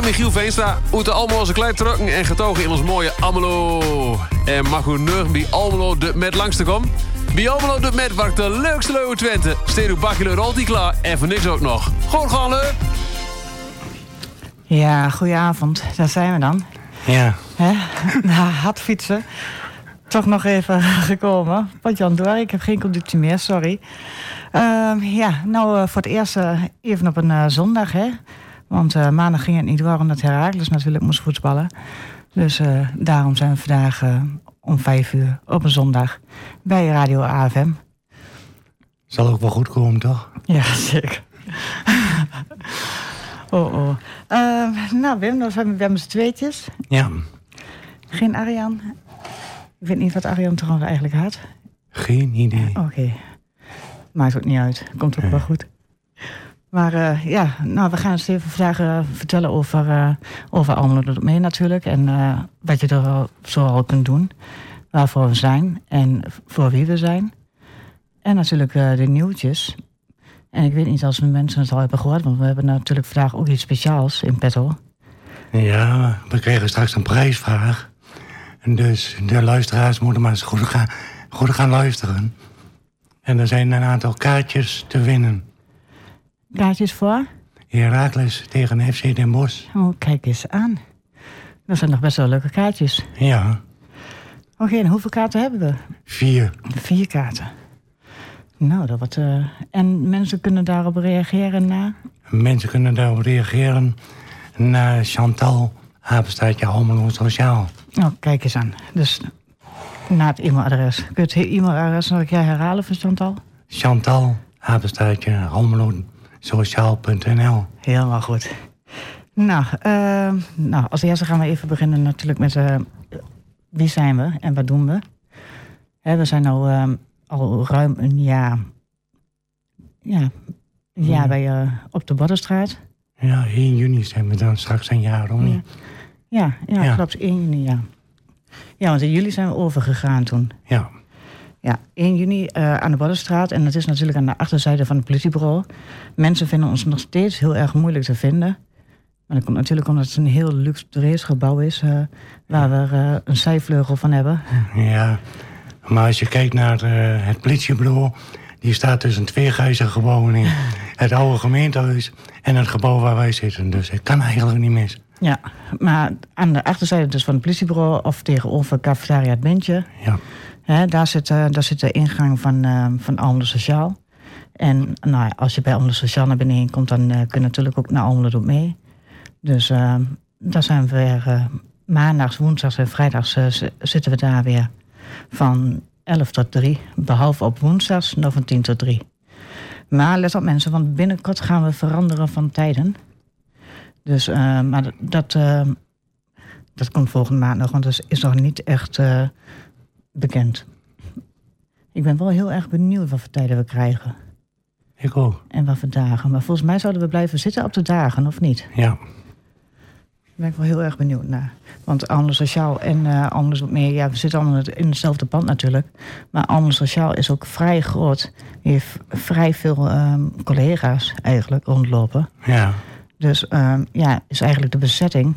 ben Michiel Veenstra, Almelo onze klei trokken en getogen in ons mooie Almelo. En mag u bij Almelo de met langs te komen? Bij Almelo de met waar de leukste leuwe Twente. Steed uw bakje rolt die klaar en voor niks ook nog. Gewoon gaan leuk. Ja, goedenavond. Daar zijn we dan. Ja. Hè? Na hard fietsen. Toch nog even gekomen. Wat Jan door, ik heb geen conductie meer, sorry. Ehm, ja, nou eh, voor het eerst eh, even op een eh, zondag, hè. Want eh, maandag ging het niet door omdat Herakles natuurlijk moest voetballen. Dus eh, daarom zijn we vandaag eh, om vijf uur op een zondag bij Radio AFM. Zal ook wel goed komen, toch? Ja, zeker. oh, oh. Ehm, nou, Wim, dan zijn we met z'n tweetjes. Ja. Geen Arjan. Ik weet niet wat Arjan trouwens eigenlijk had. Geen idee. Oké. Maakt ook niet uit. Komt ook wel goed. Maar eh, ja, nou, we gaan eens even vertellen over, uh, over mee natuurlijk. En eh, wat je er al- zoal kunt doen. Waarvoor we zijn en voor wie we zijn. En natuurlijk de nieuwtjes. En ik weet niet als de mensen het al hebben gehoord. Want we hebben natuurlijk vandaag ook iets speciaals in petto. Ja, we krijgen straks een prijsvraag. Dus de luisteraars moeten maar eens goed gaan, goed gaan luisteren. En er zijn een aantal kaartjes te winnen. Kaartjes voor? Herakles tegen FC Den Bosch. Oh, kijk eens aan. Dat zijn nog best wel leuke kaartjes. Ja, Oké, en hoeveel kaarten hebben we? vier. Vier kaarten. Nou, dat wordt. eh, En mensen kunnen daarop reageren na. Mensen kunnen daarop reageren naar Chantal, apenstaartje Almelo Sociaal. Oh, kijk eens aan. Dus na het e-mailadres. Kun je het he- e-mailadres nog een keer herhalen voor Chantal? Chantal, apenstaartje Almelo Sociaal.nl. Helemaal goed. Nou, eh, nou, als eerste gaan we even beginnen natuurlijk met eh, wie zijn we en wat doen we. Hè, we zijn nou eh, al ruim een jaar, ja, een jaar Ja. bij, eh, op de Boddenstraat. Ja, 1 juni zijn we dan straks een jaar om. Ja. Ja, ja, Ja. klopt. 1 juni, ja. Ja, want in juli zijn we overgegaan toen. Ja. Ja, 1 juni eh, aan de Boddenstraat. En dat is natuurlijk aan de achterzijde van het politiebureau. Mensen vinden ons nog steeds heel erg moeilijk te vinden. Maar dat komt natuurlijk omdat het een heel luxueus gebouw is... eh, waar we eh, een zijvleugel van hebben. Ja, maar als je kijkt naar het politiebureau... die staat tussen twee gebouwen in. Het oude gemeentehuis en het gebouw waar wij zitten. Dus het kan eigenlijk niet mis. Ja, maar aan de achterzijde dus van het politiebureau... of tegenover Cafetaria Het Bentje... Ja, Daar, zit, eh, daar zit de ingang van, eh van Almelo Sociaal. En nou, als je bij Almelo Sociaal naar beneden komt, dan eh kun je natuurlijk ook naar Almelo mee. Dus daar zijn we weer maandags, woensdags en vrijdags zi- zitten we daar weer van 11 tot 3. Behalve op woensdags nog van 10 tot 3. Maar let op mensen, want binnenkort gaan we veranderen van tijden. Dus, maar dat, dat, komt volgende maand nog, want dat is- nog niet echt bekend. Ik ben wel heel erg benieuwd wat voor tijden we krijgen. ik ook. En wat voor dagen. Maar volgens mij zouden we blijven zitten op de dagen, of niet? Ja, Daar ben ik wel heel erg benieuwd naar. Want Almelo Sociaal en eh Almelo Doet Mee... Ja, we zitten allemaal in hetzelfde pand natuurlijk. Maar Almelo Sociaal is ook vrij groot. Die heeft vrij veel ehm, collega's eigenlijk rondlopen. ja. Dus ehm, ja, is eigenlijk de bezetting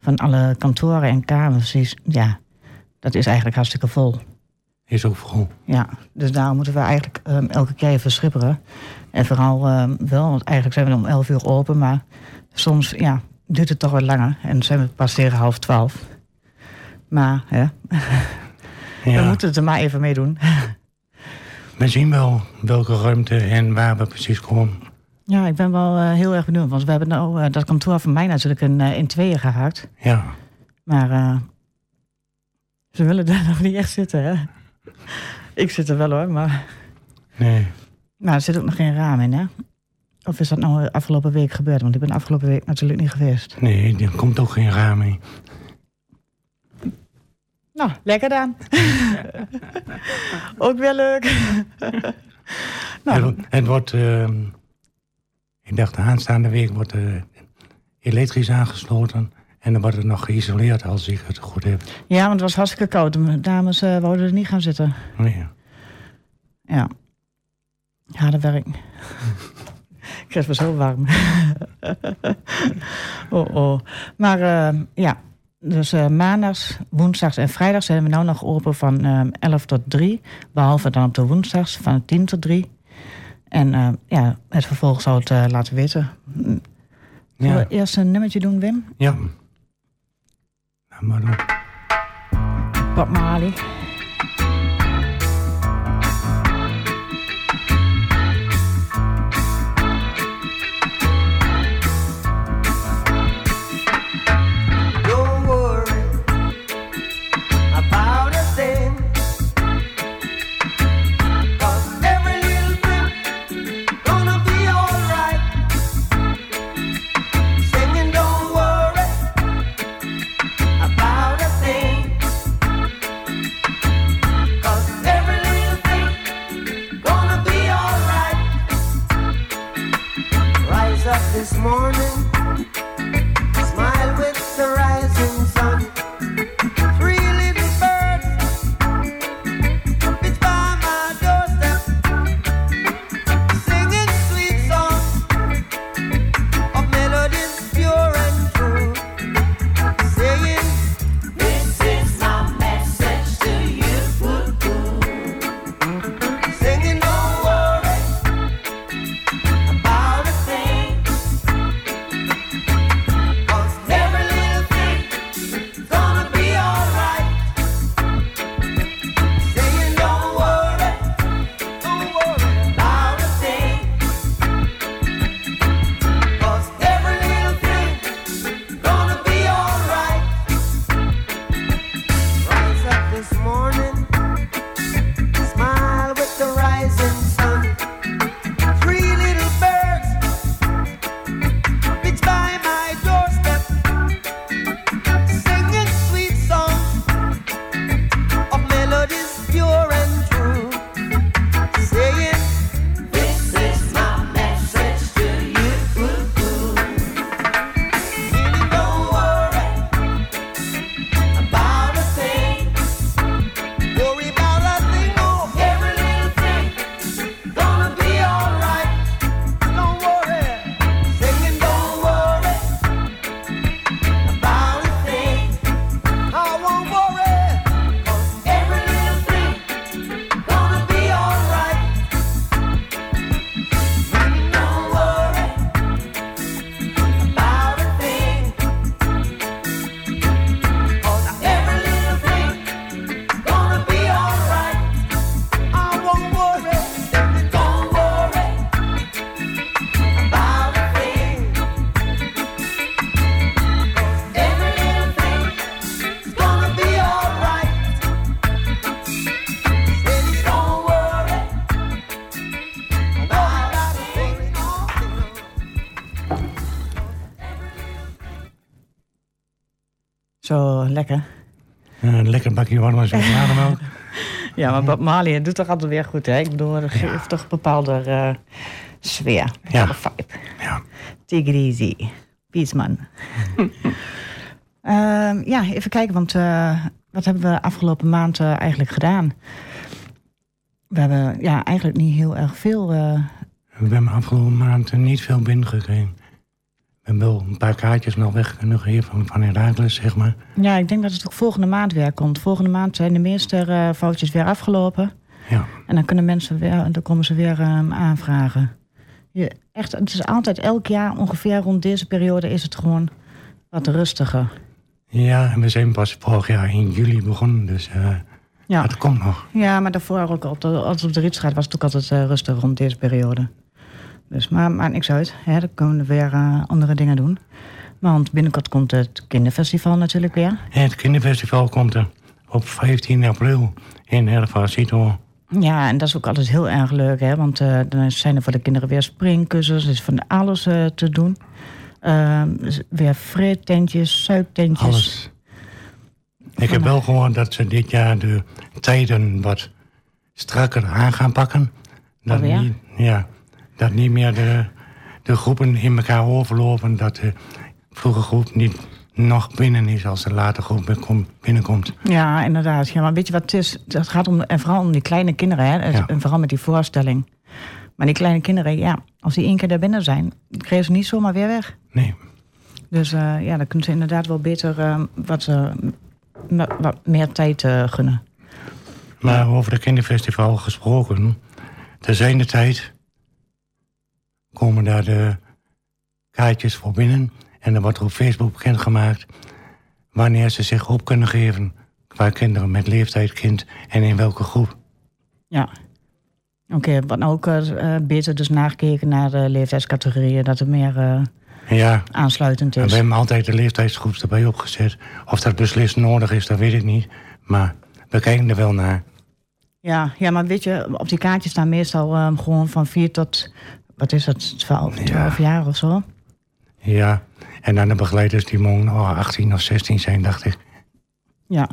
van alle kantoren en kamers... is- ja, dat is eigenlijk hartstikke vol. Is ook vol. Ja, dus daarom moeten we eigenlijk ehm, elke keer even schipperen. En vooral ehm, wel, want eigenlijk zijn we om 11 uur open, maar soms ja, duurt het toch wat langer. En zijn we pas tegen half twaalf. Maar hè, we Ja, moeten het er maar even mee doen. we zien wel welke ruimte en waar we precies komen. Ja, ik ben wel eh, heel erg benieuwd, want we hebben nou eh, dat kantoor van mij natuurlijk in, eh, in tweeën gehaakt. Ja, Maar ze willen daar nog niet echt zitten, hè? Ik zit er wel hoor, maar... nee. Nou, er zit ook nog geen raam in, hè? Of is dat nou afgelopen week gebeurd? Want ik ben afgelopen week natuurlijk niet geweest. Nee, er komt ook geen raam in. Nou, lekker dan. ook weer leuk. nou, Het, het wordt, ehm, ik dacht de aanstaande week wordt eh, elektrisch aangesloten. En dan wordt het nog geïsoleerd als ik het goed heb. ja, want het was hartstikke koud. De dames eh, wouden er niet gaan zitten. Nee. Ja. Harde werk. krijg me zo warm. oh, oh. Maar eh, ja, dus uh, maandags, woensdags en vrijdags zijn we nou nog open van uh, 11 tot 3. Behalve dan op de woensdags van 10 tot 3. En uh, ja, het vervolg zou het laten weten. Zullen we eerst een nummertje doen, Wim? Ja. Nou, maar dan. Bob Marley. Lekker. Eh, Een lekker bakje warme chocolademelk. Ja, maar Bob Marley doet toch altijd weer goed, hè? Ik bedoel, dat geeft toch een bepaalde eh, sfeer. Ja. vibe. Ja. Take it easy. Peaceman. Ehm ja, even kijken, want eh, wat hebben we afgelopen maand eh, eigenlijk gedaan? We hebben ja, eigenlijk niet heel erg veel. eh, We hebben afgelopen maand niet veel binnengekregen. We hebben wel een paar kaartjes nog weg kunnen geven van, van Herakles, zeg maar. ja, ik denk dat het ook volgende maand weer komt. Volgende maand zijn de meeste eh, foutjes weer afgelopen. Ja. En dan kunnen mensen weer, dan komen ze weer ehm, aanvragen. Je, echt, het is altijd elk jaar ongeveer rond deze periode is het gewoon wat rustiger. Ja, en we zijn pas vorig jaar in juli begonnen, dus eh Ja, het komt nog. ja maar daarvoor ook altijd op de Rietstraat was het ook altijd eh, rustig rond deze periode. Dus, maar maakt niks uit. Hè, dan kunnen we weer eh, andere dingen doen. Want binnenkort komt het kinderfestival natuurlijk weer. Het kinderfestival komt er op 15 april in Ervasito. Ja, en dat is ook altijd heel erg leuk, hè? Want eh, dan zijn er voor de kinderen weer springkussens, dus van alles eh, te doen. Dus weer vreedtentjes, suiktentjes. Alles. Ik heb wel gehoord dat ze dit jaar de tijden wat strakker aan gaan pakken. Dat, niet, ja, dat niet meer de, de groepen in elkaar overlopen. Dat de vroege groep niet nog binnen is als de late groep binnenkom- binnenkomt. Ja, inderdaad. Ja, maar weet je wat het is? Het gaat om, en vooral om die kleine kinderen, hè? Ja. En vooral met die voorstelling. Maar die kleine kinderen, ja, als die één keer daar binnen zijn, kregen ze niet zomaar weer weg. Nee. Dus eh, ja, dan kunnen ze inderdaad wel beter eh, wat, m- wat meer tijd gunnen. Maar over de kinderfestival gesproken. Ter zijn de tijd komen daar de kaartjes voor binnen. En dan wordt er op Facebook bekendgemaakt wanneer ze zich op kunnen geven qua kinderen met leeftijd kind en in welke groep. Ja. Oké, wat nou ook eh, beter dus nagekeken naar de leeftijdscategorieën, dat het meer eh, Ja, aansluitend en is. we hebben altijd de leeftijdsgroep erbij opgezet. Of dat beslist nodig is, dat weet ik niet. Maar we kijken er wel naar. Ja, ja, maar weet je, op die kaartjes staan meestal ehm, gewoon van 4 tot, wat is dat, 12, 12 jaar of zo. Ja, en dan de begeleiders die mogen oh, 18 of 16 zijn, dacht ik. Ja.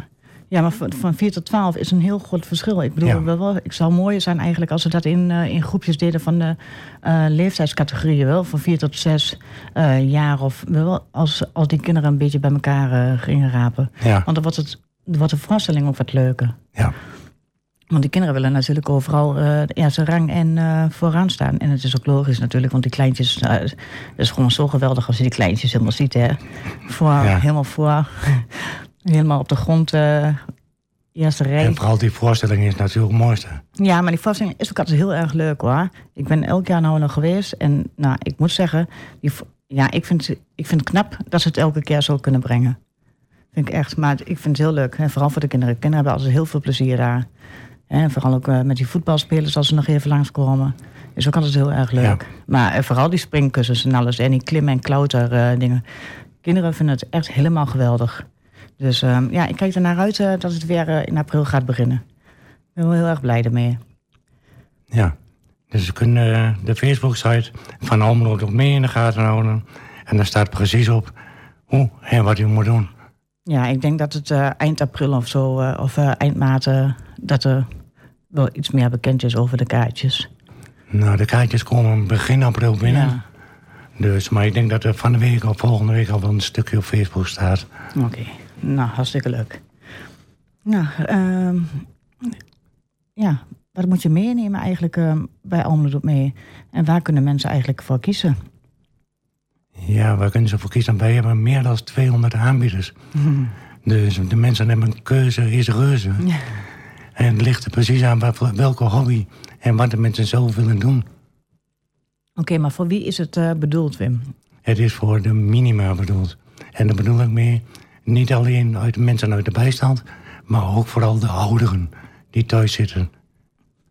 Ja, maar van, van 4 tot 12 is een heel groot verschil. Ik bedoel, Ja. wel, ik zou mooier zijn eigenlijk als ze dat in, eh, in groepjes deden van de eh, leeftijdscategorieën wel. Van 4 tot 6 eh, jaar of wel, als, als die kinderen een beetje bij elkaar gingen rapen. Ja, Want dan wordt, het, wordt de voorstelling ook wat leuker. ja. Want die kinderen willen natuurlijk overal eh, de eerste rang en eh, vooraan staan. En het is ook logisch natuurlijk, want die kleintjes... eh, het is gewoon zo geweldig als je die kleintjes helemaal ziet, hè. Voor, Ja. Helemaal voor, helemaal op de grond, eh eerste rij. En vooral die voorstelling is natuurlijk het mooiste. Ja, maar die voorstelling is ook altijd heel erg leuk, hoor. Ik ben elk jaar nou nog geweest. En nou, ik moet zeggen, die, ja, ik, vind, ik vind het knap dat ze het elke keer zo kunnen brengen. Vind ik echt, maar ik vind het heel leuk. En vooral voor de kinderen. Kinderen hebben altijd heel veel plezier daar. En vooral ook eh, met die voetbalspelers als ze nog even langskomen. Is ook altijd heel erg leuk. Ja. Maar eh, vooral die springkussens en alles. En die klim- en klauter eh, dingen. Kinderen vinden het echt helemaal geweldig. Dus ehm, ja, ik kijk er naar uit dat het weer in april gaat beginnen. Ik ben heel erg blij ermee. Ja. Dus we kunnen de Facebook-site van Almelo ook mee in de gaten houden. En daar staat precies op hoe en wat u moet doen. Ja, ik denk dat het eind april of zo, of eind maart, dat er wel iets meer bekend is over de kaartjes. Nou, de kaartjes komen begin april binnen. Ja, Dus, maar ik denk dat er van de week of volgende week al wel een stukje op Facebook staat. oké. Nou, hartstikke leuk. Nou, ehm, ja, wat moet je meenemen eigenlijk ehm, bij Almelo Mee? En waar kunnen mensen eigenlijk voor kiezen? Ja, waar kunnen ze voor kiezen? Wij hebben meer dan 200 aanbieders. Dus de mensen hebben een keuze is reuze. Ja. En het ligt er precies aan wat- welke hobby en wat de mensen zelf willen doen. Oké, maar voor wie is het eh, bedoeld, Wim? Het is voor de minima bedoeld. En daar bedoel ik mee, niet alleen uit de mensen uit de bijstand... maar ook vooral de ouderen die thuis zitten.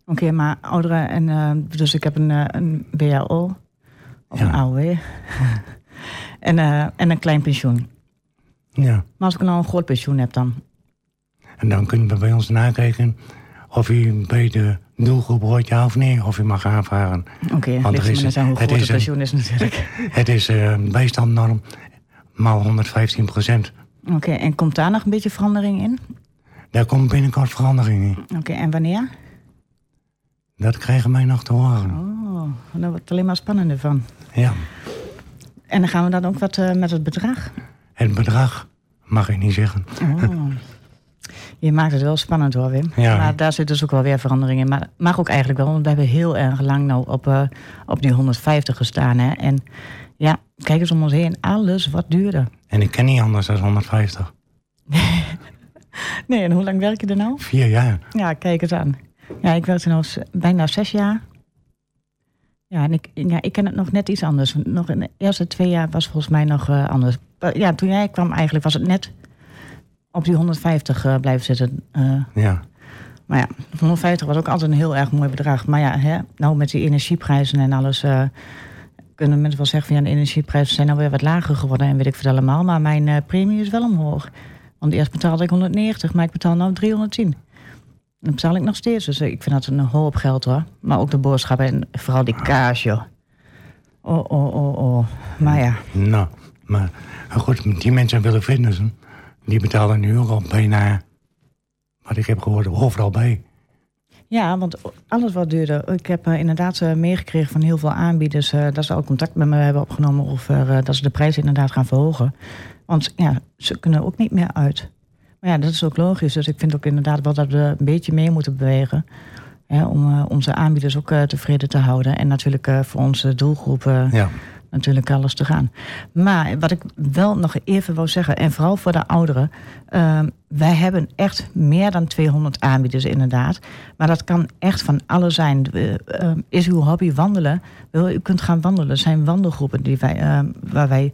Oké, maar ouderen en... eh, dus ik heb een, eh, een BAO of een. AOW. en, en een klein pensioen. Ja, Maar als ik nou een groot pensioen heb dan? En dan kunnen we bij ons nakijken... of u bij de doelgroep hoort, ja of nee, of u mag aanvaren. Oké, Want ligt er is net aan het is het pensioen is natuurlijk. Het is eh bijstandnorm maal 115 procent. Oké, en komt daar nog een beetje verandering in? Daar komt binnenkort verandering in. Oké, en wanneer? Dat krijgen wij nog te horen. Oh, daar wordt het alleen maar spannender van. Ja, En dan gaan we dan ook wat eh, met het bedrag? het bedrag mag ik niet zeggen. Oh. Je maakt het wel spannend hoor, Wim. Ja. Maar daar zit dus ook wel weer verandering in. Maar mag ook eigenlijk wel, want we hebben heel erg lang nou op, eh, op die 150 gestaan. Hè? En ja, kijk eens om ons heen, alles wat duurder. En ik ken niet anders dan 150. Nee, en hoe lang werk je er nou? Vier jaar. Ja, kijk eens aan. Ja, ik werk er nou bijna zes jaar. Ja, en ik, ja, ik ken het nog net iets anders. Nog in de eerste twee jaar was volgens mij nog eh, anders. Ja, toen jij kwam eigenlijk was het net op die 150 eh, blijven zitten. eh. Ja, maar ja, 150 was ook altijd een heel erg mooi bedrag. Maar ja, hè, nou met die energieprijzen en alles... eh, kunnen mensen wel zeggen van ja, de energieprijzen zijn nou weer wat lager geworden... en weet ik veel allemaal. Maar mijn premie is wel omhoog. Want eerst betaalde ik 190, maar ik betaal nu 310. Dat betaal ik nog steeds. Dus ik vind dat een hoop geld hoor. Maar ook de boodschappen en vooral die kaas joh. Oh, oh, oh, oh. Maar ja, nou, maar goed, die mensen willen fitnessen. Die betalen nu al bijna, wat ik heb gehoord, overal bij. Ja, want alles wat duurder. Ik heb eh, inderdaad eh, meegekregen van heel veel aanbieders... eh, dat ze al contact met me hebben opgenomen... eh, dat ze de prijs inderdaad gaan verhogen. Want ja, ze kunnen ook niet meer uit. Maar ja, dat is ook logisch. Dus ik vind ook inderdaad wel dat we een beetje mee moeten bewegen. Hè, om onze aanbieders ook tevreden te houden. En natuurlijk voor onze doelgroepen Ja. Natuurlijk alles te gaan. Maar wat ik wel nog even wou zeggen, en vooral voor de ouderen. eh, wij hebben echt meer dan 200 aanbieders inderdaad. Maar dat kan echt van alles zijn. We, eh, is uw hobby wandelen? U kunt gaan wandelen. Er zijn wandelgroepen die wij, eh, waar wij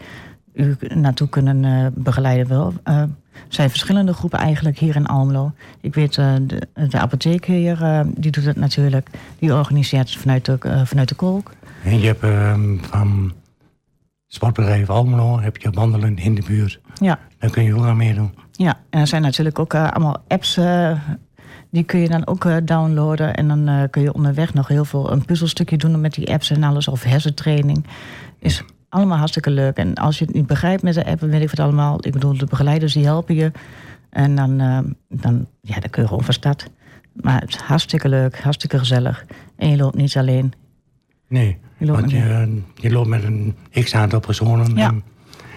u naartoe kunnen eh, begeleiden. Er zijn verschillende groepen eigenlijk hier in Almelo. Ik weet, eh, de, de apotheek hier, die doet het natuurlijk. Die organiseert vanuit de, eh, vanuit de kolk. En je hebt ehm, van sportbedrijf Almelo heb je wandelen in de buurt. Ja, Daar kun je ook aan meedoen. Ja, en er zijn natuurlijk ook eh, allemaal apps. eh, die kun je dan ook eh, downloaden. En dan kun je onderweg nog heel veel een puzzelstukje doen met die apps en alles. Of hersentraining. Is allemaal hartstikke leuk. En als je het niet begrijpt met de app, dan weet ik het allemaal. Ik bedoel, de begeleiders die helpen je. En dan, dan, ja, dan kun je gewoon van start. Maar het is hartstikke leuk, hartstikke gezellig. En je loopt niet alleen. Nee, Je loopt want met je, je loopt met een x-aantal personen. Ja. En,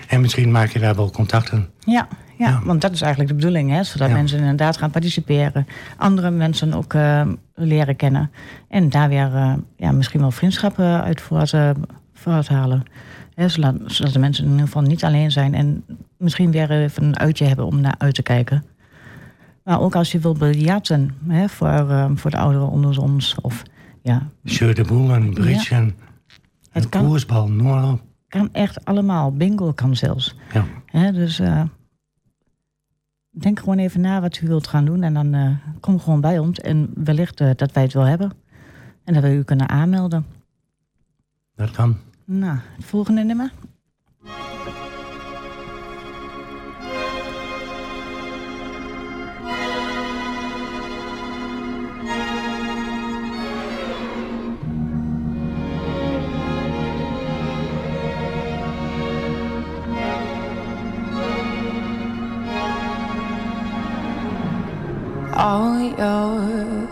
en misschien maak je daar wel contacten. Ja, ja, Ja. want dat is eigenlijk de bedoeling, hè? zodat Ja. mensen inderdaad gaan participeren, andere mensen ook eh, leren kennen en daar weer eh, ja, misschien wel vriendschappen uit voort, eh, vooruithalen. Hè, zodat, zodat de mensen in ieder geval niet alleen zijn en misschien weer even een uitje hebben om naar uit te kijken. Maar ook als je wil biljarten hè, voor, eh, voor de ouderen onder ons. Of, ja, de boel, bridge, en Het kan. koersbal, op. kan echt allemaal. Bingo kan zelfs. Ja. Dus eh, denk gewoon even na wat u wilt gaan doen. En dan eh, kom gewoon bij ons. En wellicht eh, dat wij het wel hebben. En dat we u kunnen aanmelden. Dat kan. Nou, het volgende nummer. Your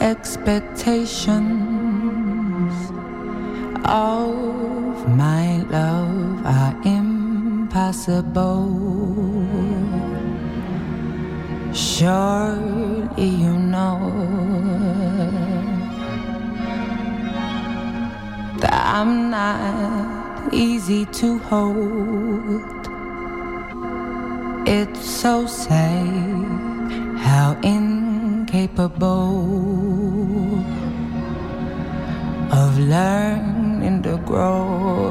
expectations of my love are impossible. Surely you know that I'm not easy to hold. It's so sad how incapable of learning to grow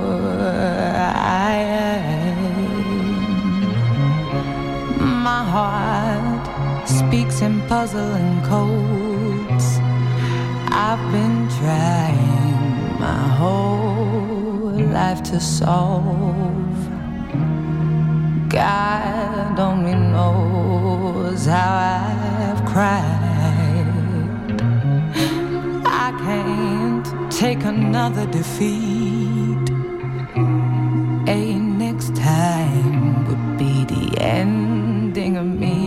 I am. My heart speaks in puzzling codes. I've been trying my whole life to solve. God only knows how I've cried. Take another defeat. A next time would be the ending of me.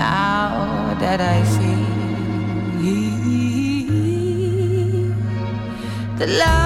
Now that I see the love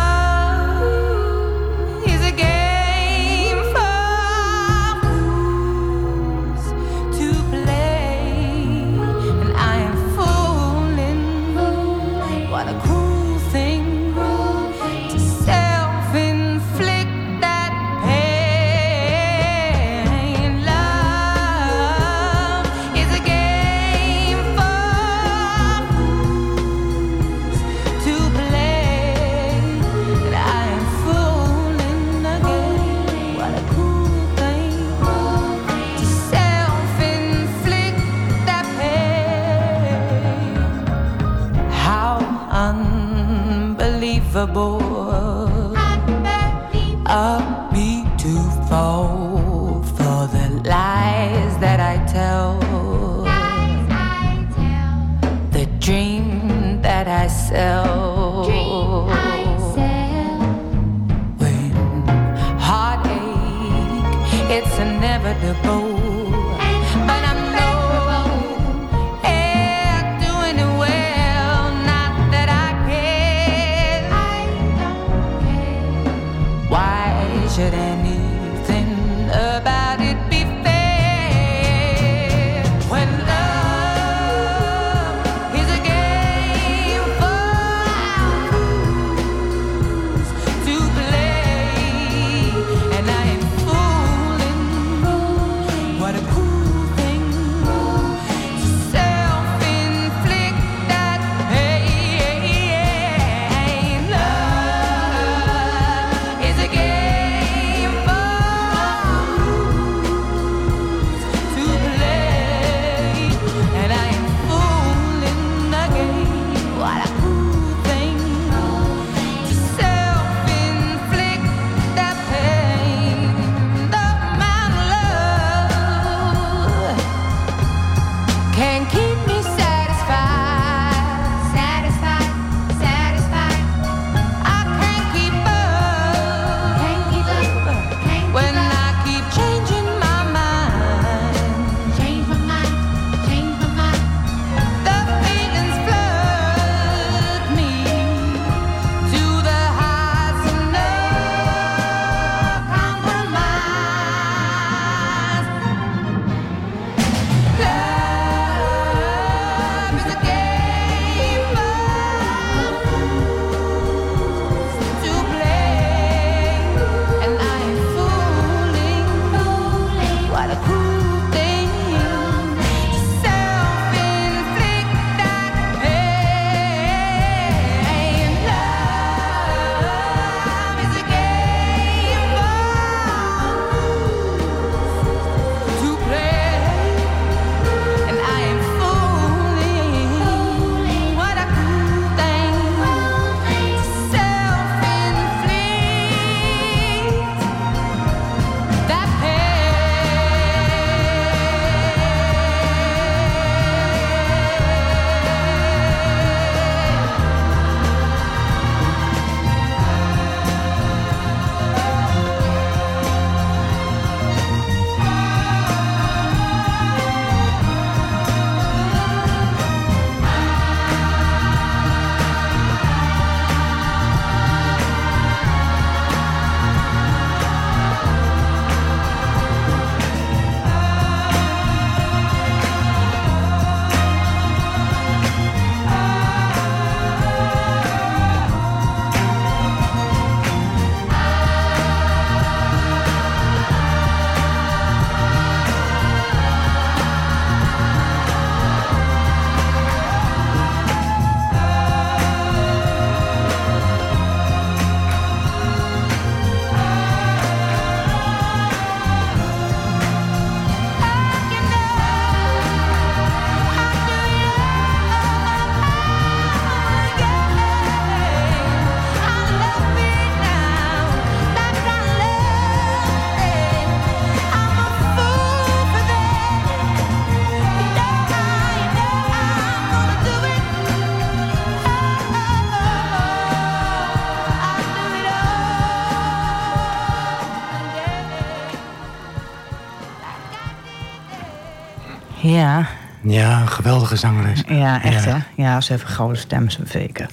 Ja, Ja, een geweldige zangeres. ja echt Ja. hè. Ja, ze heeft een gouden stem, zeker.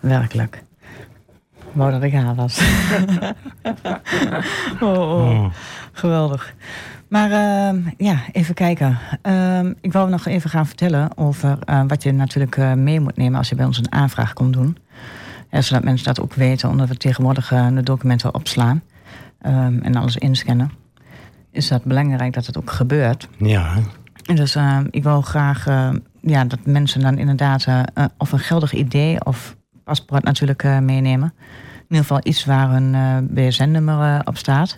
Werkelijk. Wou dat ik haar was. oh, oh. Oh. Geweldig. Maar ehm, ja, even kijken. Ehm, ik wou nog even gaan vertellen over eh, wat je natuurlijk eh, mee moet nemen als je bij ons een aanvraag komt doen. Ja, zodat mensen dat ook weten, omdat we tegenwoordig eh, de documenten opslaan ehm, en alles inscannen. Is dat belangrijk dat het ook gebeurt. Ja, Dus eh, ik wil graag eh, ja, dat mensen dan inderdaad eh, of een geldig idee of paspoort natuurlijk meenemen. In ieder geval iets waar een eh BSN-nummer op staat.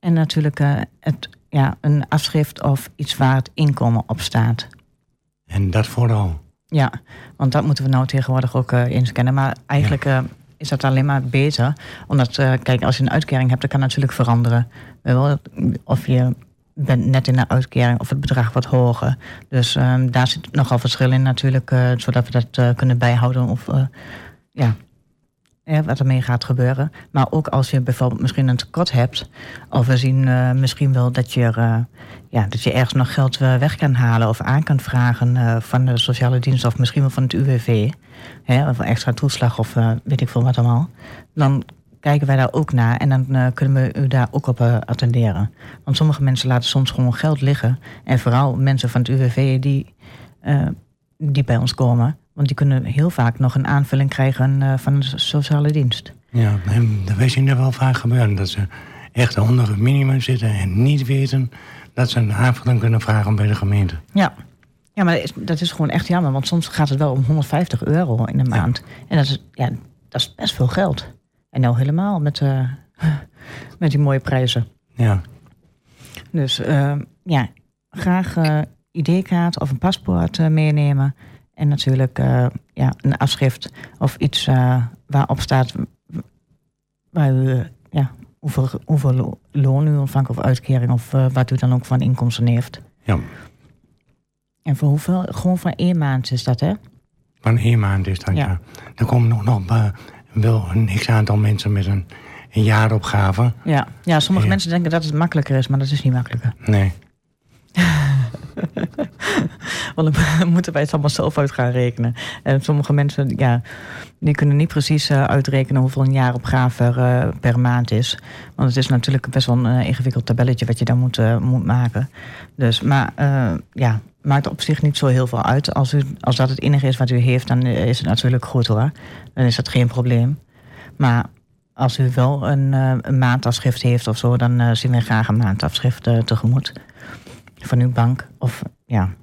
En natuurlijk het, ja, een afschrift of iets waar het inkomen op staat. en dat vooral. Ja, want dat moeten we nou tegenwoordig ook inscannen. Maar eigenlijk is dat alleen maar beter. Omdat, kijk, als je een uitkering hebt, dat kan natuurlijk veranderen. Of je bent net in de uitkering of het bedrag wat hoger. Dus ehm, daar zit nogal verschil in natuurlijk. eh, zodat we dat eh, kunnen bijhouden of eh, ja, wat ermee gaat gebeuren. Maar ook als je bijvoorbeeld misschien een tekort hebt. Of we zien misschien wel dat je, ja, dat je ergens nog geld weg kan halen of aan kan vragen van de sociale dienst of misschien wel van het UWV. Hè, of extra toeslag of weet ik veel wat allemaal. Dan kijken wij daar ook naar en dan eh, kunnen we u daar ook op eh, attenderen. Want sommige mensen laten soms gewoon geld liggen. En vooral mensen van het UWV die, eh, die bij ons komen. Want die kunnen heel vaak nog een aanvulling krijgen van de sociale dienst. Ja, wij zien er wel vaak gebeuren. Dat ze echt onder het minimum zitten en niet weten dat ze een aanvulling kunnen vragen bij de gemeente. Ja. Ja, maar dat is, dat is gewoon echt jammer. Want soms gaat het wel om 150 euro in een Ja. maand. En dat is, ja, dat is best veel geld. En nou helemaal met, eh, met die mooie prijzen. Ja, Dus eh, ja, graag eh ID-kaart of een paspoort eh, meenemen. En natuurlijk ja, een afschrift of iets waarop staat waar u, ja, hoeveel, hoeveel lo- loon u ontvangt of uitkering of wat u dan ook van inkomsten heeft. ja. En voor hoeveel? Gewoon voor één maand is dat, hè? Van één maand is dat, Ja. ja. Er komen nog, nog wel een x-aantal mensen met een, een jaaropgave. Ja, ja sommige Ja. mensen denken dat het makkelijker is, maar dat is niet makkelijker. Nee, Want dan moeten wij het allemaal zelf uit gaan rekenen. En sommige mensen, ja, die kunnen niet precies eh, uitrekenen hoeveel een jaaropgave er eh, per maand is. Want het is natuurlijk best wel een eh, ingewikkeld tabelletje wat je dan moet, eh, moet maken. Dus, maar eh, ja, maakt op zich niet zo heel veel uit. Als, u, als dat het enige is wat u heeft, dan is het natuurlijk goed hoor. Dan is dat geen probleem. Maar als u wel een, eh, een maandafschrift heeft of zo, dan eh, zien wij graag een maandafschrift eh, tegemoet. Van uw bank. Of ja,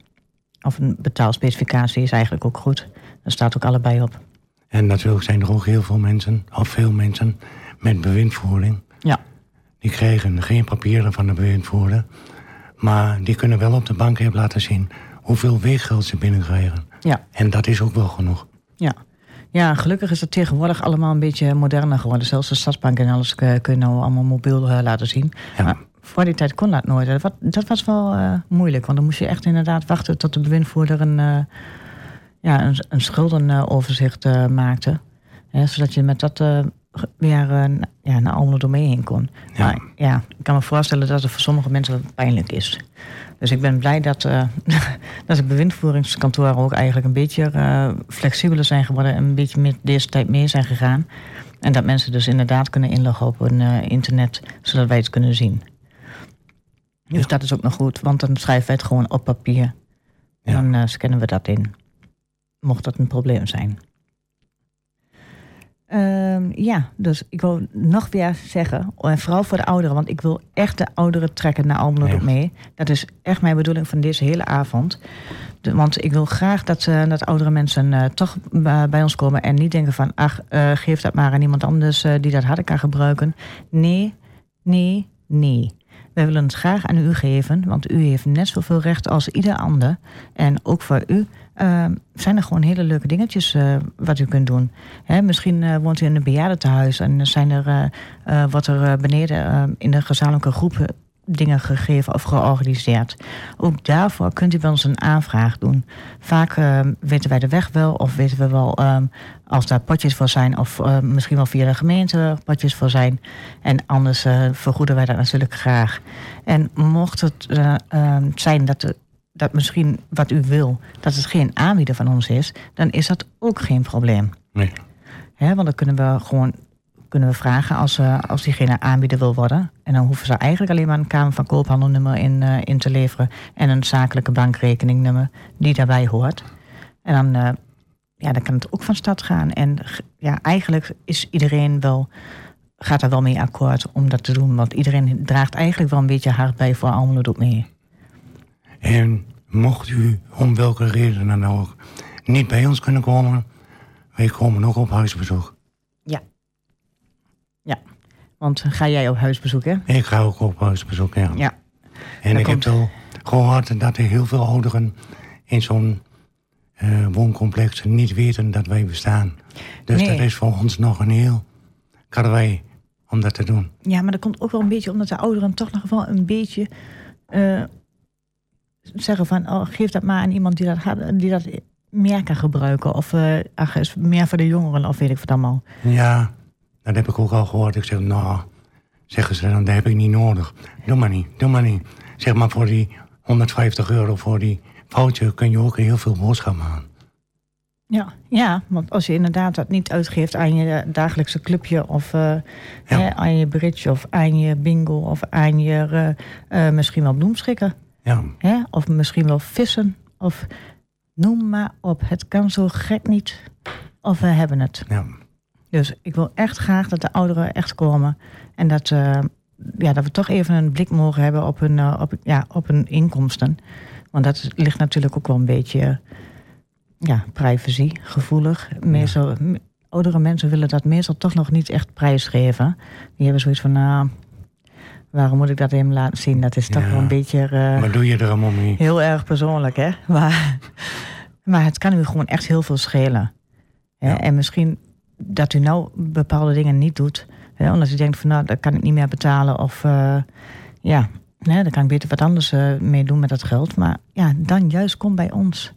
of een betaalspecificatie is eigenlijk ook goed. Daar staat ook allebei op. en natuurlijk zijn er ook heel veel mensen, of veel mensen, met bewindvoering. Ja, Die krijgen geen papieren van de bewindvoerder. Maar die kunnen wel op de bank hebben laten zien hoeveel weeggeld ze binnenkrijgen. ja, En dat is ook wel genoeg. ja. Ja, gelukkig is het tegenwoordig allemaal een beetje moderner geworden. Zelfs de stadsbank en alles eh, kun je nou allemaal mobiel eh, laten zien. Ja. Maar voor die tijd kon dat nooit. Dat, dat was wel eh, moeilijk. Want dan moest je echt inderdaad wachten tot de bewindvoerder een, ja, een, een schuldenoverzicht maakte. Hè, zodat je met dat weer n- ja, naar Almelo domein heen kon. Ja. Maar ja, ik kan me voorstellen dat het voor sommige mensen pijnlijk is. Dus ik ben blij dat, eh, dat de bewindvoeringskantoren ook eigenlijk een beetje eh, flexibeler zijn geworden en een beetje met deze tijd mee zijn gegaan. En dat mensen dus inderdaad kunnen inloggen op hun internet, zodat wij het kunnen zien. Dus Ja. dat is ook nog goed, want dan schrijven wij het gewoon op papier. En Ja. dan scannen we dat in. Mocht dat een probleem zijn. Ehm, ja, dus ik wil nog weer zeggen, en vooral voor de ouderen, want ik wil echt de ouderen trekken naar Almelo mee. Dat is echt mijn bedoeling van deze hele avond. De- want ik wil graag dat, eh, dat oudere mensen eh, toch eh, bij ons komen en niet denken van, ach, eh, geef dat maar aan iemand anders eh, die dat harder kan gebruiken. Nee, nee, nee. Wij willen het graag aan u geven, want u heeft net zoveel recht als ieder ander. En ook voor u eh, zijn er gewoon hele leuke dingetjes eh, wat u kunt doen. Hè, misschien eh, woont u in een bejaardentehuis en zijn er, eh, wordt er beneden eh, in de gezamenlijke groepen dingen gegeven of georganiseerd. Ook daarvoor kunt u bij ons een aanvraag doen. Vaak eh, weten wij de weg wel of weten we wel als daar potjes voor zijn of misschien wel via de gemeente potjes voor zijn. En anders vergoeden wij dat natuurlijk graag. En mocht het zijn dat de dat misschien wat u wil, dat het geen aanbieder van ons is, dan is dat ook geen probleem. Nee. Want dan kunnen we gewoon kunnen we vragen als, eh, als diegene aanbieder wil worden. En dan hoeven ze eigenlijk alleen maar een Kamer van Koophandelnummer in, eh, in te leveren. En een zakelijke bankrekeningnummer die daarbij hoort. En dan, eh, ja, dan kan het ook van start gaan. En ja, eigenlijk is iedereen wel, gaat er wel mee akkoord om dat te doen. Want iedereen draagt eigenlijk wel een beetje hard bij voor Almelo doet mee. En mocht u om welke reden dan ook niet bij ons kunnen komen, wij komen ook op huisbezoek. Ja. Ja. Want ga jij op huisbezoek, hè? Ik ga ook op huisbezoek, ja. Ja. en daar ik komt- heb wel gehoord dat er heel veel ouderen in zo'n eh, wooncomplex niet weten dat wij bestaan. Dus Nee. dat is voor ons nog een heel karwei om dat te doen. Ja, maar dat komt ook wel een beetje omdat de ouderen toch nog wel een beetje eh, zeggen van, oh, geef dat maar aan iemand die dat, gaat- die dat meer kan gebruiken. Of eh, ach, is meer voor de jongeren, of weet ik wat allemaal. Ja, dat heb ik ook al gehoord. Ik zeg, nou, zeggen ze dan, dat heb ik niet nodig. Doe maar niet, doe maar niet. Zeg maar voor die 150 euro voor die foutje kun je ook heel veel boodschap maken. Ja, ja, want als je inderdaad dat niet uitgeeft aan je dagelijkse clubje of eh, hè, aan je bridge of aan je bingo of aan je eh, misschien wel bloemschikken. Ja, Hè? Of misschien wel vissen. Of noem maar op. Het kan zo gek niet. Of we hebben het. ja. Dus ik wil echt graag dat de ouderen echt komen. En dat, eh, ja, dat we toch even een blik mogen hebben op hun, eh, op, ja, op hun inkomsten. Want dat ligt natuurlijk ook wel een beetje ja, privacy, gevoelig. Meestal, oudere mensen willen dat meestal toch nog niet echt prijsgeven. Die hebben zoiets van, nou, waarom moet ik dat hem laten zien? Dat is toch Ja. wel een beetje... eh, Maar doe je er allemaal mee? Heel erg persoonlijk, hè? Maar, maar het kan u gewoon echt heel veel schelen. Hè? Ja. En misschien dat u nou bepaalde dingen niet doet. Hè? Omdat u denkt van nou, dat kan ik niet meer betalen. Of eh, ja, hè, dan kan ik beter wat anders eh, mee doen met dat geld. Maar ja, dan juist kom bij ons.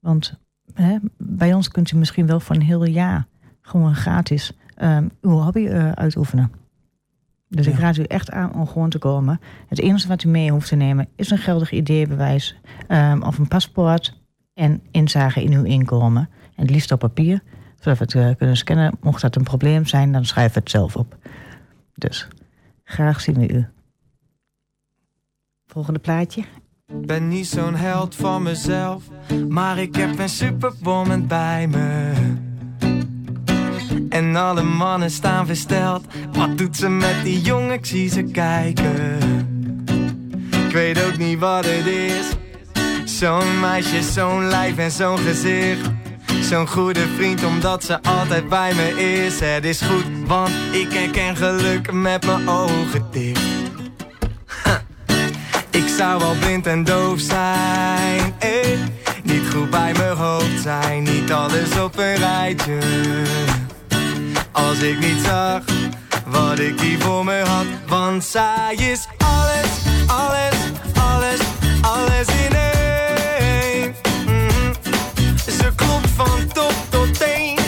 Want hè, bij ons kunt u misschien wel voor een heel jaar gewoon gratis ehm, uw hobby uitoefenen. Dus ik raad u echt aan om gewoon te komen. Het enige wat u mee hoeft te nemen is een geldig ideebewijs ehm, of een paspoort en inzage in uw inkomen. En het liefst op papier, zodat we het eh, kunnen scannen. Mocht dat een probleem zijn, dan schrijven we het zelf op. Dus graag zien we u. Volgende plaatje. Ben niet zo'n held van mezelf, maar ik heb een superwoman bij me. En alle mannen staan versteld. Wat doet ze met die jongen? Ik zie ze kijken. Ik weet ook niet wat het is. Zo'n meisje, zo'n lijf en zo'n gezicht. Zo'n goede vriend, omdat ze altijd bij me is. Het is goed, want ik herken geluk met mijn ogen dicht. Ik zou wel blind en doof zijn, eh. Niet goed bij mijn hoofd zijn, niet alles op een rijtje. Als ik niet zag wat ik hier voor me had, want zij is alles, alles, alles, alles in één. Mhm. Ze klopt van top tot teen.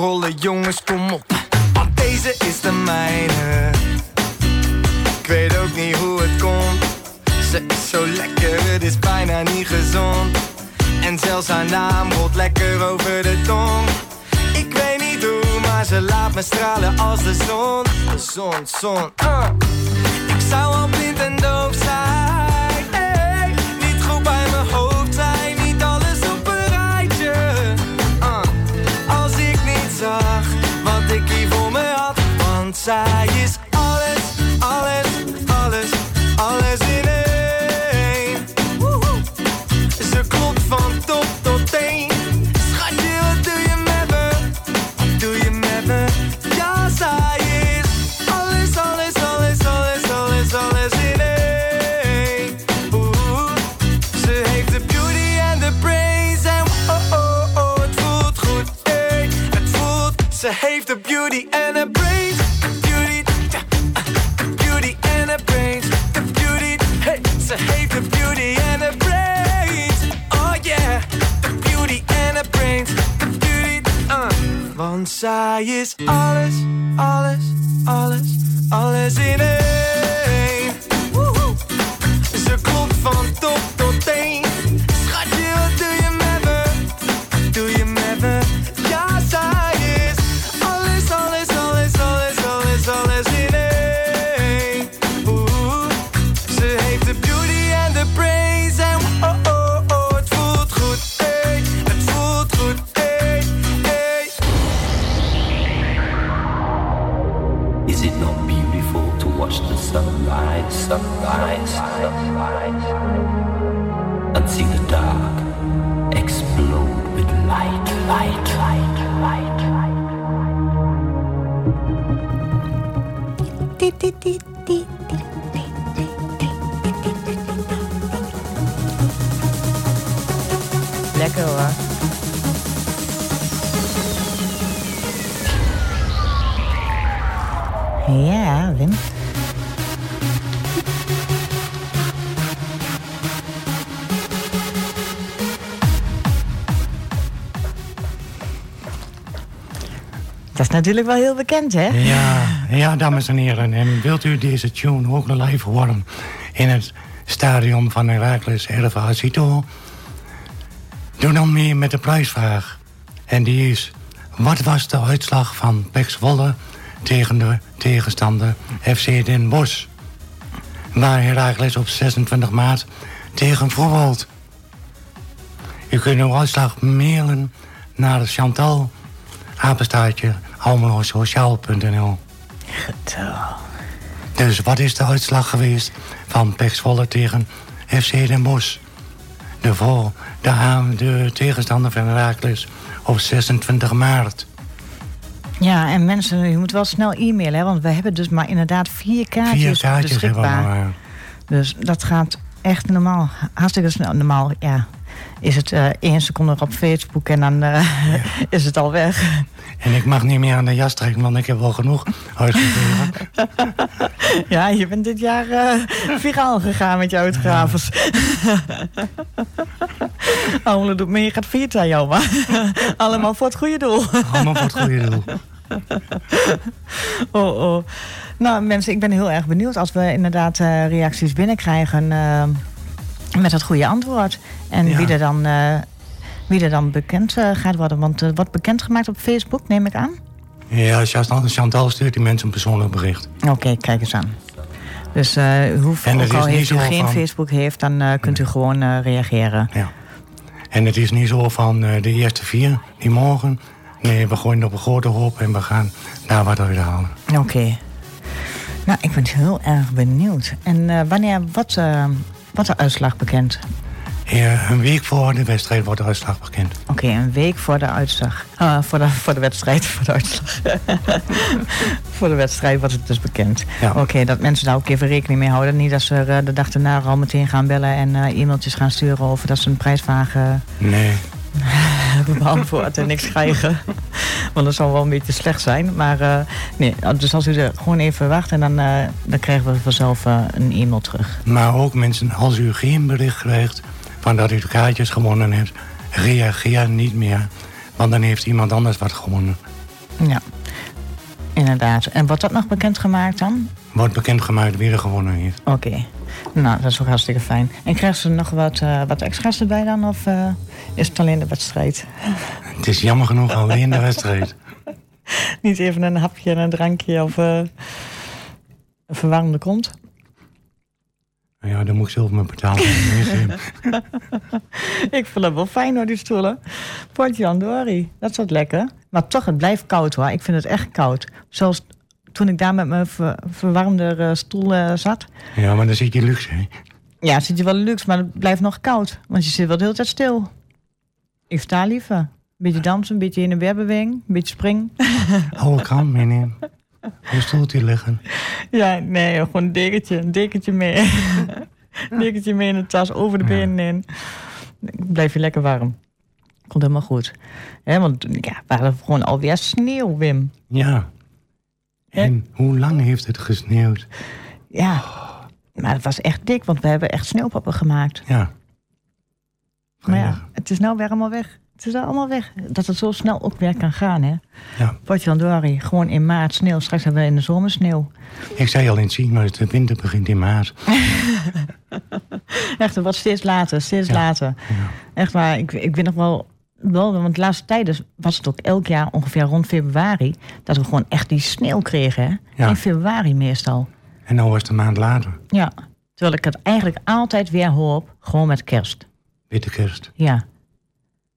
Rollen, jongens, kom op. Want deze is de mijne. Ik weet ook niet hoe het komt. Ze is zo lekker, het is bijna niet gezond. En zelfs haar naam rolt lekker over de tong. Ik weet niet hoe, maar ze laat me stralen als de zon. De zon, zon, uh. Zij is alles, alles, alles, alles in één. Lekker natuurlijk wel heel bekend, hè? Ja, ja, dames en heren. En wilt u deze tune ook live horen in het stadion van Heracles RV Cito? Doe dan mee met de prijsvraag. En die is, wat was de uitslag van Pex Wolle tegen de tegenstander FC Den Bosch? Waar Heracles op 26 maart tegen voetbalt. U kunt uw uitslag mailen naar Chantal, apenstaartje, almelosociaal.nl. Dus wat is de uitslag geweest van Pek Zwolle tegen FC Den Bosch? De, voor, de, de tegenstander van Herakles op 26 maart. Ja, en mensen, je moet wel snel e-mailen, hè, want we hebben dus maar inderdaad vier kaartjes, Vier kaartjes hebben we beschikbaar. maar. Dus dat gaat echt normaal, hartstikke snel. Normaal, ja, is het eh één seconde op Facebook en dan eh, is het al weg. En ik mag niet meer aan de jas trekken, want ik heb wel genoeg uitgegeven. Ja, je bent dit jaar eh, viraal gegaan met je uitgaves. Allemaal doet mee, je gaat failliet aan jou, maar allemaal voor het goede doel. Allemaal voor het goede doel. Oh, oh. Nou, mensen, ik ben heel erg benieuwd als we inderdaad reacties binnenkrijgen met het goede antwoord. En Ja. wie, er dan, eh, wie er dan bekend eh, gaat worden. Want het wordt bekendgemaakt op Facebook, neem ik aan. Ja, Chantal- Chantal stuurt die mensen een persoonlijk bericht. Oké, kijk eens aan. Dus eh hoe, En het ook al heeft u geen van- Facebook heeft, dan eh, kunt u gewoon eh, reageren. Ja. En het is niet zo van eh, de eerste vier die mogen. Nee, we gooien op een grote hoop en we gaan daar wat uit halen. Oké. Nou, ik ben heel erg benieuwd. En eh, wanneer eh, wordt de uitslag bekend? Ja, een week voor de wedstrijd wordt de uitslag bekend. Oké, een week voor de uitslag. Ah, voor, de, voor de wedstrijd, voor de uitslag. voor de wedstrijd wordt het dus bekend. Ja. Oké, dat mensen daar ook even rekening mee houden. Niet dat ze eh, de dag erna al meteen gaan bellen en eh, e-mailtjes gaan sturen over dat ze een prijsvraag eh, Nee, beantwoord en niks krijgen. Want dat zou wel een beetje slecht zijn. Maar eh, nee, dus als u er gewoon even wacht en dan, eh, dan krijgen we vanzelf eh, een e-mail terug. maar ook mensen, als u geen bericht krijgt van dat u de kaartjes gewonnen hebt, reageer niet meer. Want dan heeft iemand anders wat gewonnen. Ja, inderdaad. En wordt dat nog bekendgemaakt dan? Wordt bekendgemaakt wie er gewonnen heeft. Oké. Nou, dat is ook hartstikke fijn. En krijgen ze nog wat, eh, wat extra's erbij dan? Of eh, is het alleen de wedstrijd? Het is jammer genoeg alleen de wedstrijd. Niet even een hapje en een drankje of eh, een verwarmde kont? Ja, dan moet ik zelf me betalen. Ik vind dat wel fijn hoor, die stoelen. Potjandori, dat is wat lekker. Maar toch, het blijft koud hoor. Ik vind het echt koud. Zoals toen ik daar met mijn ver- verwarmde eh, stoel eh, zat. ja, maar dan zit je luxe. hè. Ja, zit je wel luxe, maar het blijft nog koud. Want je zit wel de hele tijd stil. Ik sta liever. Een beetje dansen, een beetje in en weer bewegen, een beetje springen. Oude krant meenemen. Op een stoeltje liggen. Ja, nee, gewoon een dekentje, een dekentje mee. een dekentje mee in de tas, over de Ja. benen in. Dan blijf je lekker warm. Komt helemaal goed. Hè, want ja, we hadden gewoon alweer sneeuw, Wim. Ja. En hoe lang heeft het gesneeuwd? Ja, maar het was echt dik, want we hebben echt sneeuwpoppen gemaakt. Ja. Maar ja, het is nou weer allemaal weg. Het is allemaal weg. Dat het zo snel ook weer kan gaan, hè. Ja. Potjandori, gewoon in maart sneeuw. Straks hebben we in de zomer sneeuw. Ik zei al in het zien, maar de winter begint in maart. Echt, het wordt steeds later, steeds later. Echt waar, ik, ik weet nog wel, wel, want de laatste tijden was het ook elk jaar ongeveer rond februari... dat we gewoon echt die sneeuw kregen, hè. Ja. In februari meestal. En nou was het een maand later. Ja, terwijl ik het eigenlijk altijd weer hoop, gewoon met kerst. Witte kerst. Ja.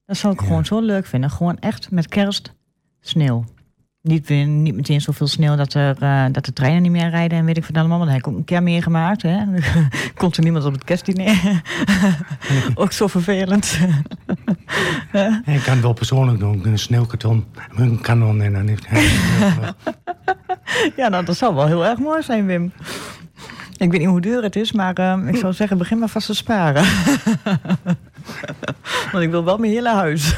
Dat zou ik gewoon zo leuk vinden. Gewoon echt met kerst sneeuw. Niet, weer- niet meteen zoveel sneeuw dat, er, eh, dat de treinen niet meer rijden en weet ik wat allemaal. Want ik ook een keer meegemaakt. Hè. Komt er niemand op het kerstdiner. ook zo vervelend. Ik kan het wel persoonlijk doen. Een sneeuwkarton, een kanon en dan heeft hij... ja, nou, dat zou wel heel erg mooi zijn, Wim. Ik weet niet hoe duur het is, maar eh, ik zou zeggen, begin maar vast te sparen. Want ik wil wel mijn hele huis.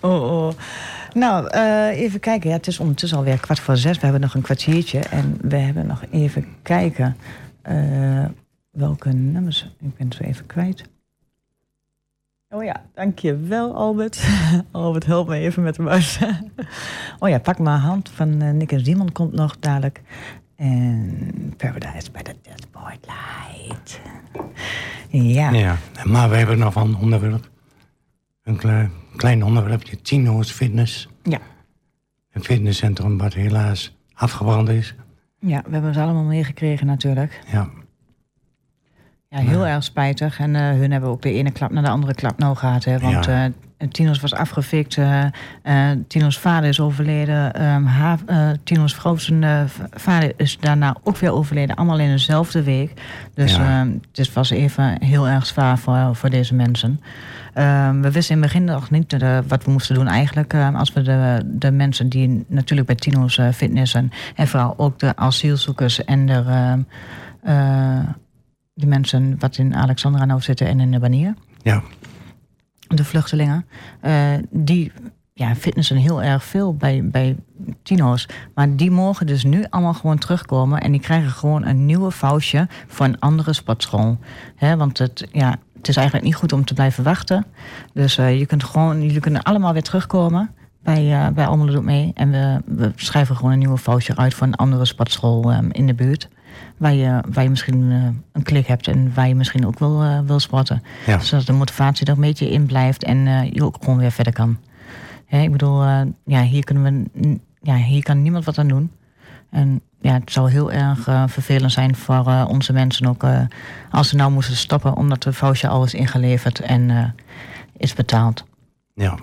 oh, oh. Nou, eh, even kijken. Ja, het is ondertussen alweer kwart voor zes. We hebben nog een kwartiertje. En we hebben nog even kijken eh, welke nummers. Ik ben ze even kwijt. Oh ja, dankjewel Albert. Albert, help me even met de muis. oh ja, pak mijn hand van eh, Nick en Simon komt nog dadelijk. En Paradise by the Dead Light. Ja. Ja, maar we hebben nog een onderwerp. Een klein, klein onderwerpje. Tino's Fitness. Ja. Een fitnesscentrum wat helaas afgebrand is. ja, we hebben ze allemaal meegekregen natuurlijk. Ja, Ja, heel erg spijtig. En eh, hun hebben ook de ene klap naar de andere klap nou gehad. Hè, want Ja. eh, Tino's was afgefikt. eh eh, Tino's vader is overleden. ehm, haar, eh, Tino's vrouw zijn eh, v- vader is daarna ook weer overleden. Allemaal in dezelfde week. Dus Ja. ehm, het was even heel erg zwaar voor, voor deze mensen. Ehm, we wisten in het begin nog niet eh, wat we moesten doen eigenlijk. ehm, als we de, de mensen die natuurlijk bij Tino's eh, fitnessen... en vooral ook de asielzoekers en de... ehm, eh, die mensen wat in Alexandra nou zitten en in de Banier, ja, de vluchtelingen, die ja, fitnessen heel erg veel bij, bij Tino's. Maar die mogen dus nu allemaal gewoon terugkomen en die krijgen gewoon een nieuwe foutje voor een andere sportschool. Hè, want het, ja, het is eigenlijk niet goed om te blijven wachten. Dus eh, je kunt gewoon, jullie kunnen allemaal weer terugkomen bij, eh bij Almelo Doet Mee. En we, we schrijven gewoon een nieuwe foutje uit voor een andere sportschool eh, in de buurt. Waar je, waar je misschien eh, een klik hebt en waar je misschien ook wil, eh, wil sporten. Ja. Zodat de motivatie er een beetje in blijft en je ook gewoon weer verder kan. Hè, ik bedoel, ja, hier, kunnen we, ja, hier kan niemand wat aan doen. En ja, het zou heel erg eh, vervelend zijn voor eh, onze mensen ook... eh, als ze nou moesten stoppen omdat de foutje al is ingeleverd en is betaald. ja.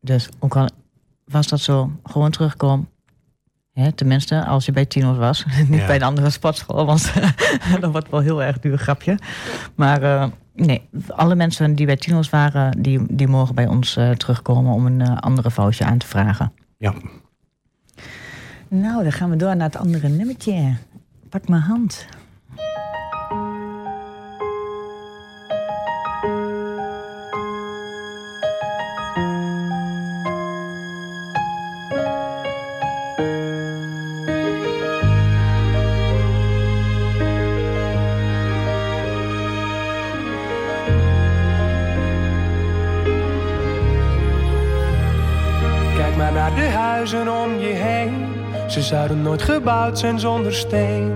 Dus ook al was dat zo, gewoon terugkomen. Hè, tenminste, als je bij Tino's was. Niet Ja. bij de andere sportschool, want dat wordt wel heel erg duur grapje. Maar nee, alle mensen die bij Tino's waren, die, die mogen bij ons terugkomen om een andere foutje aan te vragen. ja. Nou, dan gaan we door naar het andere nummertje. Pak mijn hand. Zouden nooit gebouwd zijn zonder steen.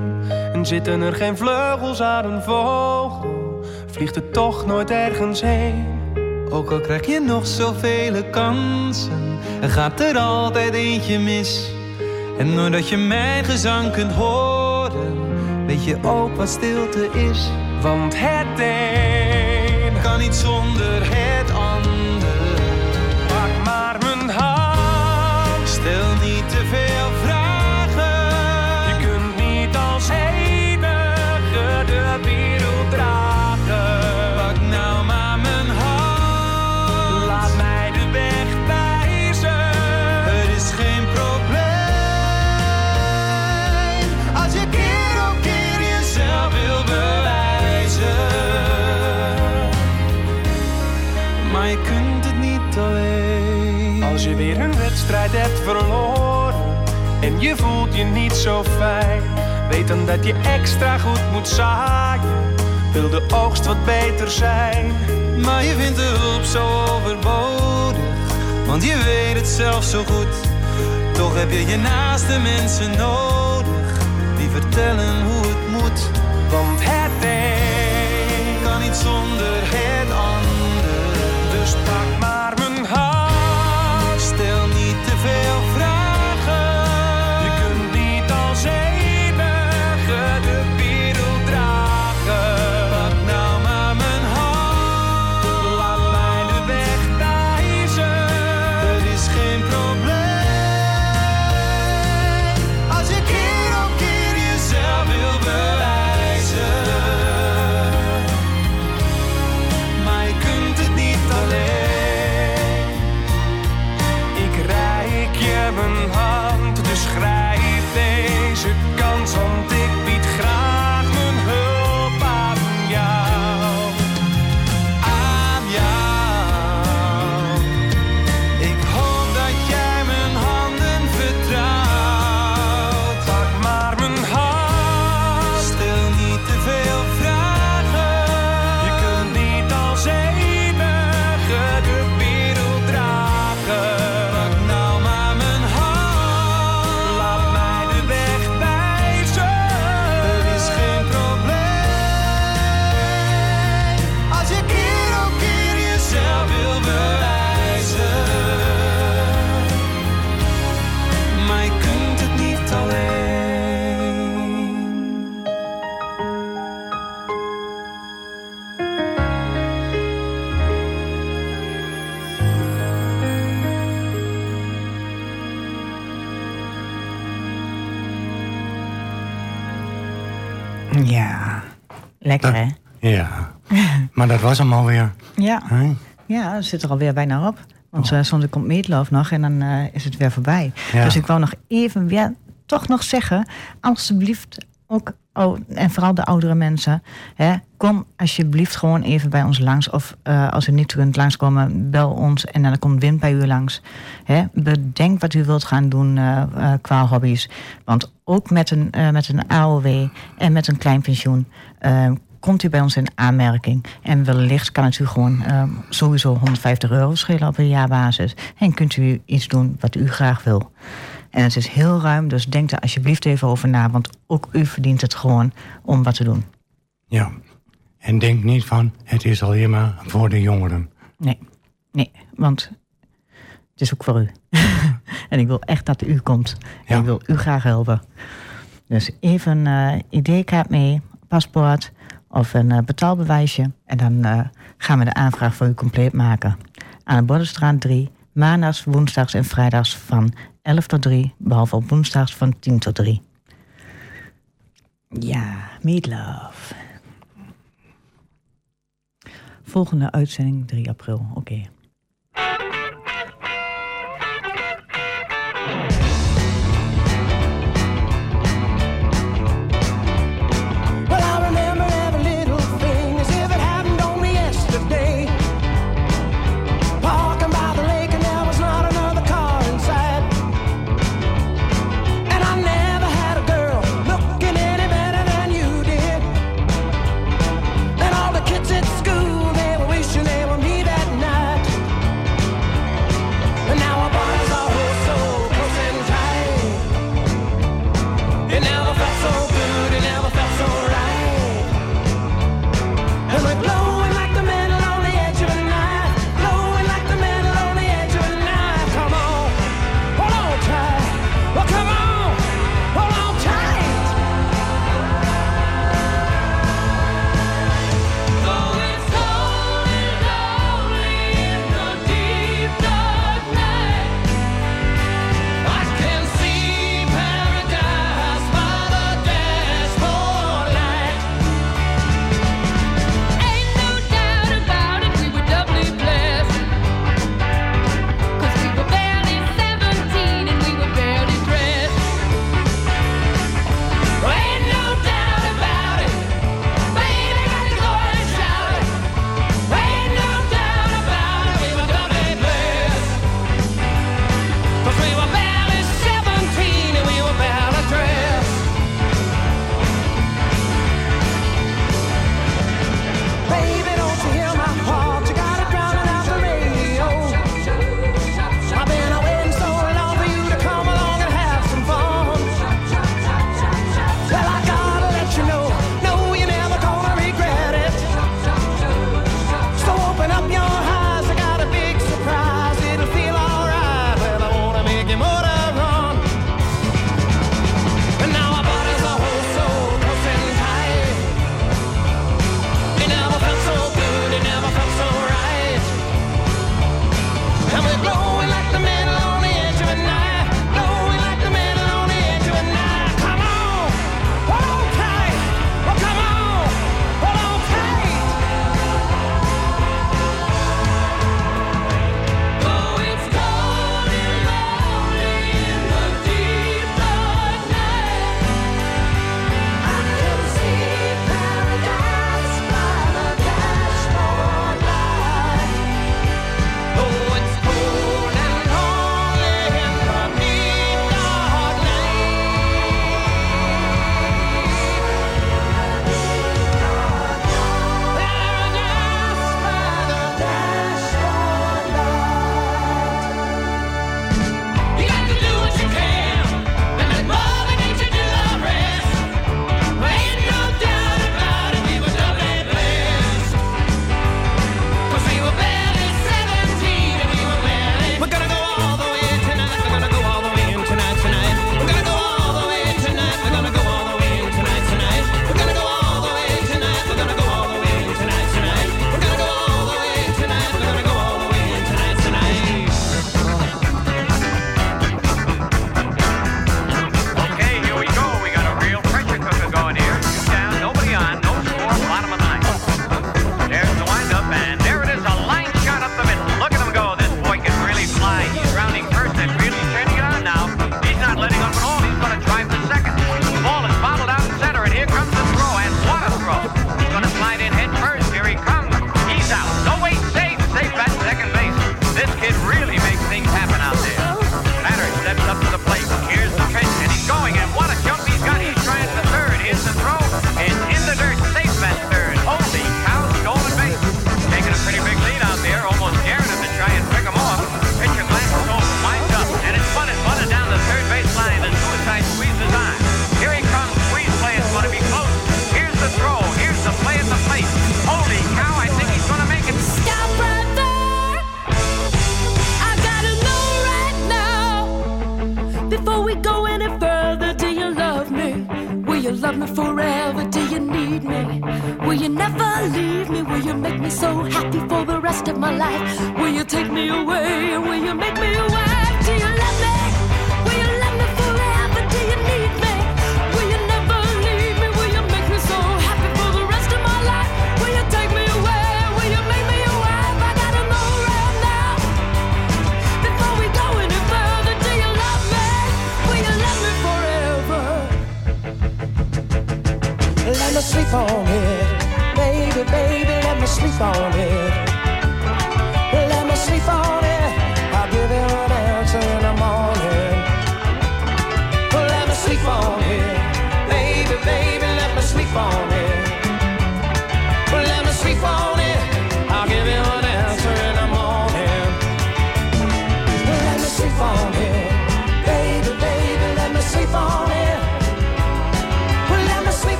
En zitten er geen vleugels aan een vogel, vliegt het toch nooit ergens heen. Ook al krijg je nog zoveel kansen, er gaat er altijd eentje mis. En doordat je mijn gezang kunt horen, weet je ook wat stilte is. Want het een Kan niet zonder het je niet zo fijn. Weet dan dat je extra goed moet zaaien, wil de oogst wat beter zijn. Maar je vindt de hulp zo overbodig, want je weet het zelf zo goed. Toch heb je je naaste mensen nodig, die vertellen hoe het moet. Ja, lekker hè? Ja. maar dat was hem alweer. Ja, ja het zit er alweer bijna op. Want uh, soms komt Meatloaf nog en dan eh, is het weer voorbij. Ja. Dus ik wou nog even weer toch nog zeggen... alsjeblieft ook, oh, en vooral de oudere mensen... Hè, kom alsjeblieft gewoon even bij ons langs. Of eh, als u niet kunt langskomen, bel ons en dan komt Wim bij u langs. Hè, bedenk wat u wilt gaan doen eh, eh, qua hobby's. Want ook met een, met een AOW en met een klein pensioen... komt u bij ons in aanmerking. En wellicht kan het u gewoon sowieso 150 euro schelen op een jaarbasis. En kunt u iets doen wat u graag wil. En het is heel ruim, dus denk er alsjeblieft even over na. Want ook u verdient het gewoon om wat te doen. Ja. En denk niet van, het is alleen maar voor de jongeren. Nee, nee, want het is ook voor u. en ik wil echt dat u komt. En Ja. ik wil u graag helpen. Dus even een eh, ID-kaart mee, paspoort of een eh, betaalbewijsje. En dan eh, gaan we de aanvraag voor u compleet maken. Aan de Bordenstraat 3, maandags, woensdags en vrijdags van 11 tot 3. Behalve op woensdags van 10 tot 3. Ja, Meatloaf. Volgende uitzending 3 april. Oké.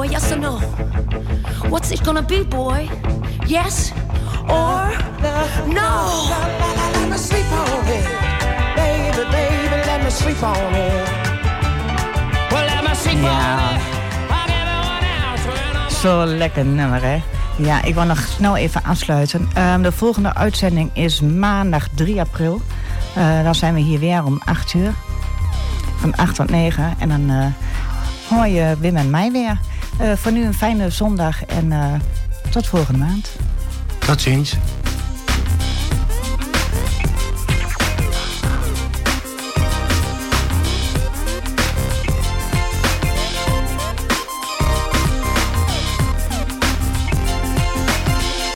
boy? Yes or no? What's it gonna be, boy? Yes or no? Let me sleep on it, baby, baby. Let me sleep on it. Let me sleep on it. Zo lekker nummer, hè? Ja, ik wil nog snel even aansluiten. Ehm, de volgende uitzending is maandag 3 april. Eh, dan zijn we hier weer om 8 uur. Van 8 tot 9. En dan eh, hoor je Wim en mij weer. Eh, voor nu een fijne zondag en eh, tot volgende maand. Tot ziens.